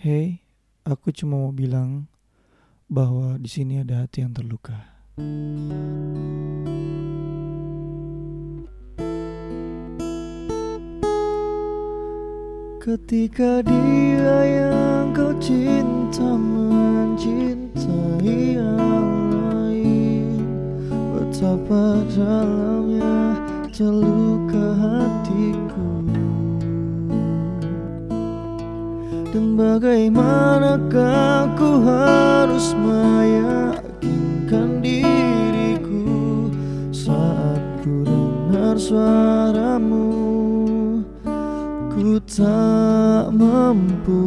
Hey, aku cuma mau bilang bahwa di sini ada hati yang terluka. Ketika dia yang kau cinta mencintai yang lain Betapa dalamnya terluka hatiku Dan bagaimanakah ku harus meyakinkan diriku Saat ku dengar suaramu? Ku tak mampu